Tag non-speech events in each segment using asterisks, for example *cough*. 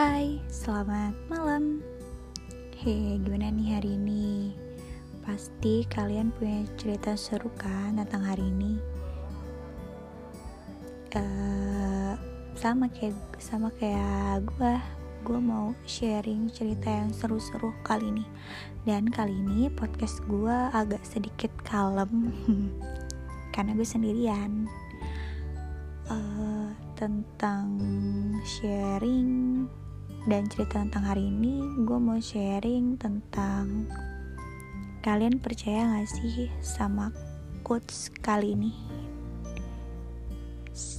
Hai, selamat malam. Hei, gimana nih hari ini? Pasti kalian punya cerita seru kan tentang hari ini? Uh, sama kayak sama kayak gue, gue mau sharing cerita yang seru-seru kali ini. Dan kali ini podcast gue agak sedikit kalem *laughs* karena gue sendirian. Uh, tentang sharing dan cerita tentang hari ini gue mau sharing tentang kalian percaya gak sih sama quotes kali ini?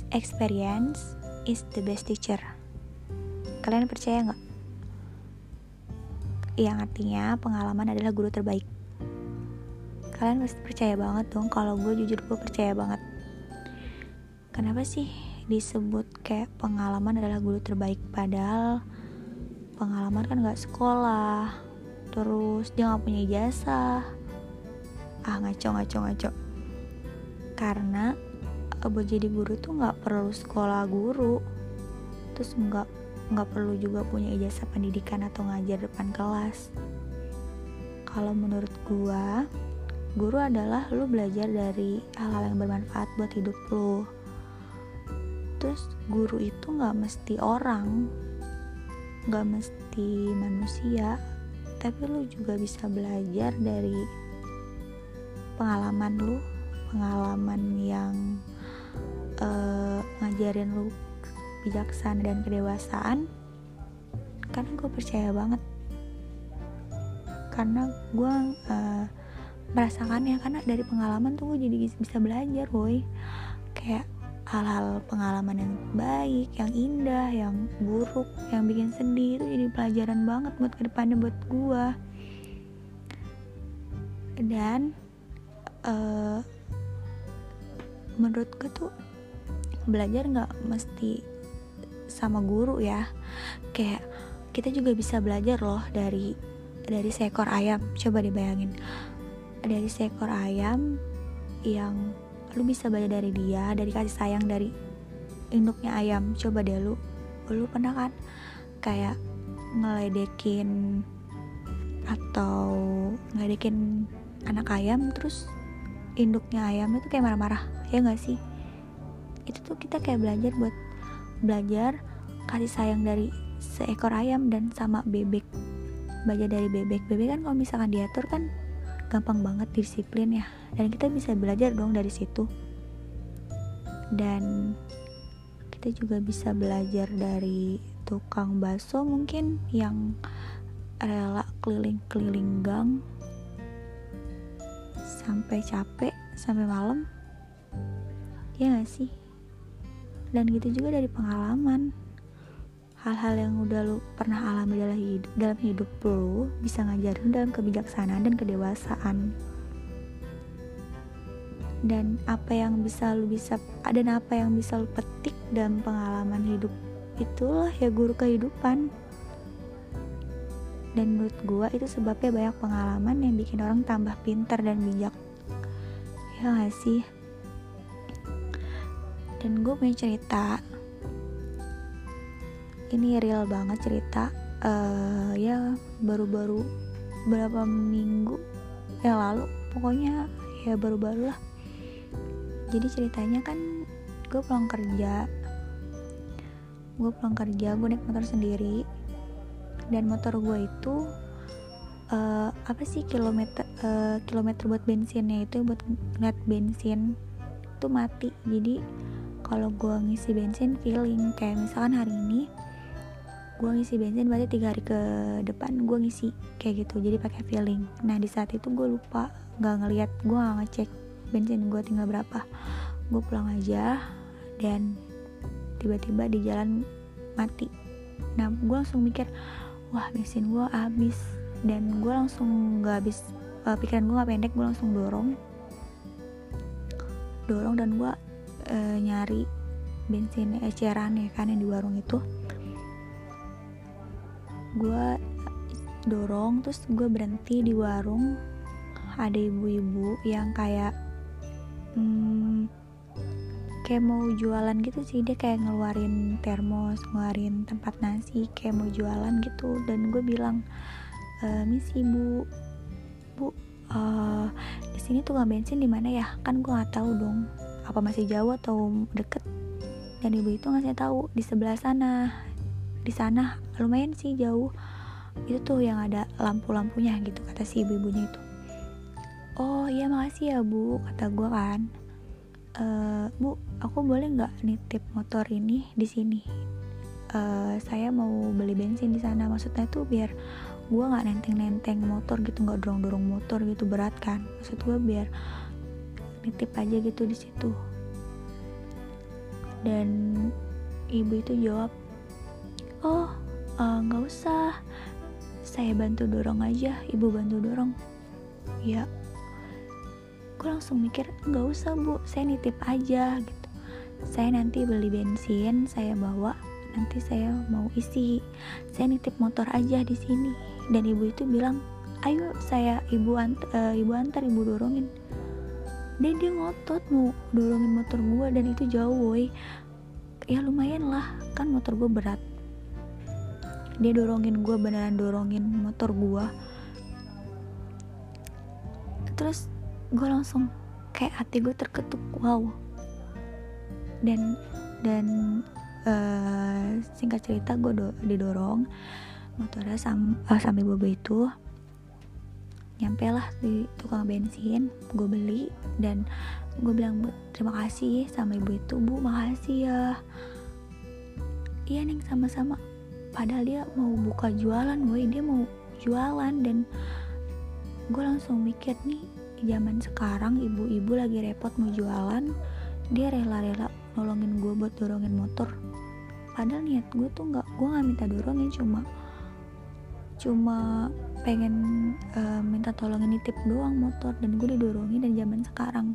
Experience is the best teacher. Kalian percaya gak? yang artinya pengalaman adalah guru terbaik. Kalian pasti percaya banget dong kalau gue jujur gue percaya banget. Kenapa sih disebut kayak pengalaman adalah guru terbaik? Padahal pengalaman kan nggak sekolah terus dia nggak punya ijazah. Ah ngaco ngaco ngaco. Karena eh, buat jadi guru tuh nggak perlu sekolah guru. Terus nggak nggak perlu juga punya ijazah pendidikan atau ngajar depan kelas. Kalau menurut gua guru adalah lu belajar dari hal-hal yang bermanfaat buat hidup lu. Terus guru itu nggak mesti orang gak mesti manusia tapi lu juga bisa belajar dari pengalaman lu pengalaman yang uh, ngajarin lu bijaksana dan kedewasaan. Karena gue percaya banget. Karena gue uh, merasakannya karena dari pengalaman tuh gue jadi bisa belajar boy kayak hal-hal pengalaman yang baik, yang indah, yang buruk, yang bikin sedih itu jadi pelajaran banget buat ke depannya buat gue. Dan uh, menurut gue tuh belajar nggak mesti sama guru ya, kayak kita juga bisa belajar loh dari dari seekor ayam. Coba dibayangin dari seekor ayam yang lu bisa belajar dari dia dari kasih sayang dari induknya ayam. Coba deh lu lu pernah kan kayak ngeledekin atau ngeledekin anak ayam terus induknya ayam itu kayak marah-marah ya gak sih? Itu tuh kita kayak belajar buat belajar kasih sayang dari seekor ayam dan sama bebek. Belajar dari bebek. Bebek kan kalau misalkan diatur kan gampang banget disiplin ya. Dan kita bisa belajar dong dari situ. Dan kita juga bisa belajar dari tukang bakso mungkin yang rela keliling-keliling gang sampai capek sampai malam. Ya gak sih? Dan gitu juga dari pengalaman hal-hal yang udah lu pernah alami dalam hidup dalam hidup lu bisa ngajarin dalam kebijaksanaan dan kedewasaan. Dan apa yang bisa lu bisa dan apa yang bisa lu petik dalam pengalaman hidup itulah ya guru kehidupan. Dan menurut gua itu sebabnya banyak pengalaman yang bikin orang tambah pintar dan bijak. Ya gak sih? Dan gue punya cerita ini real banget cerita uh, ya baru-baru berapa minggu yang lalu pokoknya ya baru-baru lah. Jadi ceritanya kan gue pulang kerja gue pulang kerja gue naik motor sendiri dan motor gue itu uh, apa sih kilometer uh, kilometer buat bensinnya itu buat net bensin itu mati. Jadi kalau gue ngisi bensin feeling kayak misalkan hari ini gue ngisi bensin berarti tiga hari ke depan gue ngisi kayak gitu. Jadi pakai feeling. Nah di saat itu gue lupa nggak ngeliat gue nggak ngecek bensin gue tinggal berapa. Gue pulang aja dan tiba-tiba di jalan mati. Nah gue langsung mikir wah bensin gue habis. Dan gue langsung nggak habis uh, pikiran gue nggak pendek gue langsung dorong. Dorong dan gue uh, nyari bensin eceran ya kan yang di warung itu gue dorong terus gue berhenti di warung. Ada ibu-ibu yang kayak hmm, kayak mau jualan gitu sih. Dia kayak ngeluarin termos ngeluarin tempat nasi kayak mau jualan gitu. Dan gue bilang e, misi bu bu uh, di sini tuh nggak bensin di mana ya? Kan gue nggak tahu dong apa masih jauh atau deket? Dan ibu itu ngasih tahu di sebelah sana di sana lumayan sih jauh. Itu tuh yang ada lampu-lampunya gitu kata si ibu-ibunya itu. Oh iya makasih ya bu kata gue kan. E, bu aku boleh nggak nitip motor ini di sini? Uh, saya mau beli bensin di sana. Maksudnya tuh biar gue nggak nenteng-nenteng motor gitu nggak dorong-dorong motor gitu berat kan? Maksud gue biar nitip aja gitu di situ. Dan ibu itu jawab oh nggak uh, usah. Saya bantu dorong aja ibu bantu dorong. Ya. Gue langsung mikir nggak usah bu. Saya nitip aja gitu. Saya nanti beli bensin saya bawa. Nanti saya mau isi. Saya nitip motor aja di sini. Dan ibu itu bilang ayo saya ibu antar, uh, ibu antar ibu dorongin. Dan dia ngotot mau dorongin motor gue dan itu jauh woi. Ya lumayan lah. Kan motor gue berat dia dorongin gue beneran dorongin motor gue terus gue langsung kayak hati gue terketuk wow. Dan dan uh, singkat cerita gue do, didorong motornya sam, uh, sampai bobo itu nyampe lah di tukang bensin gue beli dan gue bilang terima kasih sama ibu itu bu makasih ya. Iya neng sama-sama padahal dia mau buka jualan boy. Dia mau jualan dan gue langsung mikir nih zaman sekarang ibu-ibu lagi repot mau jualan dia rela-rela nolongin gue buat dorongin motor. Padahal niat gue tuh nggak gue nggak minta dorongin cuma cuma pengen uh, minta tolongin nitip doang motor dan gue didorongin dan zaman sekarang.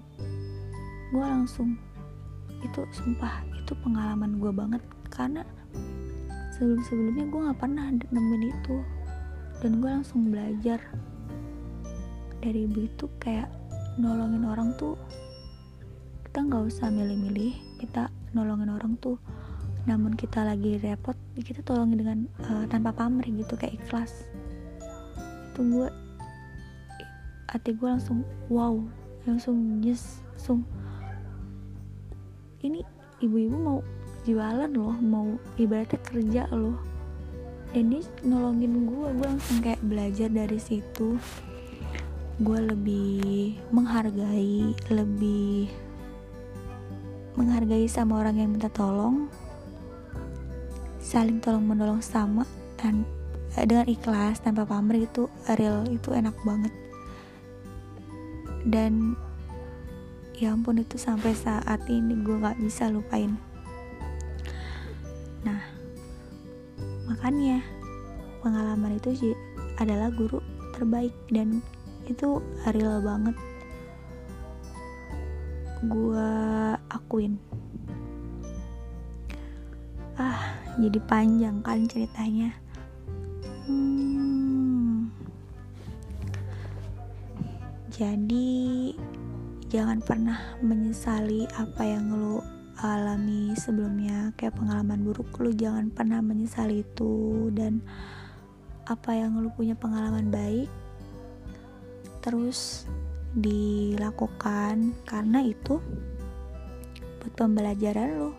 Gue langsung itu sumpah itu pengalaman gue banget. Karena sebelum sebelumnya gue nggak pernah nemuin itu. Dan gue langsung belajar. Dari ibu itu kayak nolongin orang tuh kita nggak usah milih-milih kita nolongin orang tuh. Namun kita lagi repot kita tolongin dengan uh, tanpa pamrih gitu kayak ikhlas. Itu gue hati gue langsung wow langsung yes langsung ini ibu-ibu mau jualan loh mau ibaratnya kerja loh. Dan dia nolongin gue gue langsung kayak belajar dari situ. Gue lebih menghargai lebih menghargai sama orang yang minta tolong. Saling tolong menolong sama dan eh, dengan ikhlas tanpa pamrih itu real itu enak banget. Dan ya ampun itu sampai saat ini gue gak bisa lupain nah makanya pengalaman itu adalah guru terbaik dan itu real banget. Gue akuin. Ah jadi panjang kan ceritanya. Hmm, jadi jangan pernah menyesali apa yang lo alami sebelumnya kayak pengalaman buruk lo jangan pernah menyesali itu. Dan apa yang lo punya pengalaman baik terus dilakukan. Karena itu buat pembelajaran lo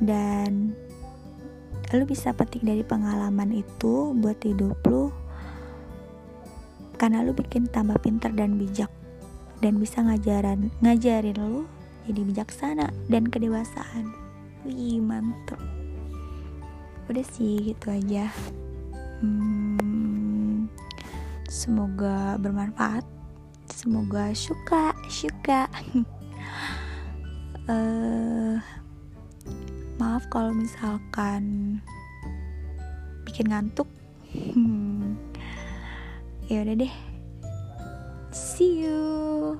dan lo bisa petik dari pengalaman itu buat hidup lo karena lo bikin tambah pinter dan bijak. Dan bisa ngajaran ngajarin lo jadi bijaksana dan kedewasaan wih mantep udah sih gitu aja hmm, Semoga bermanfaat. Semoga suka, suka. uh, *laughs* maaf kalau misalkan bikin ngantuk. *laughs* ya udah deh. See you.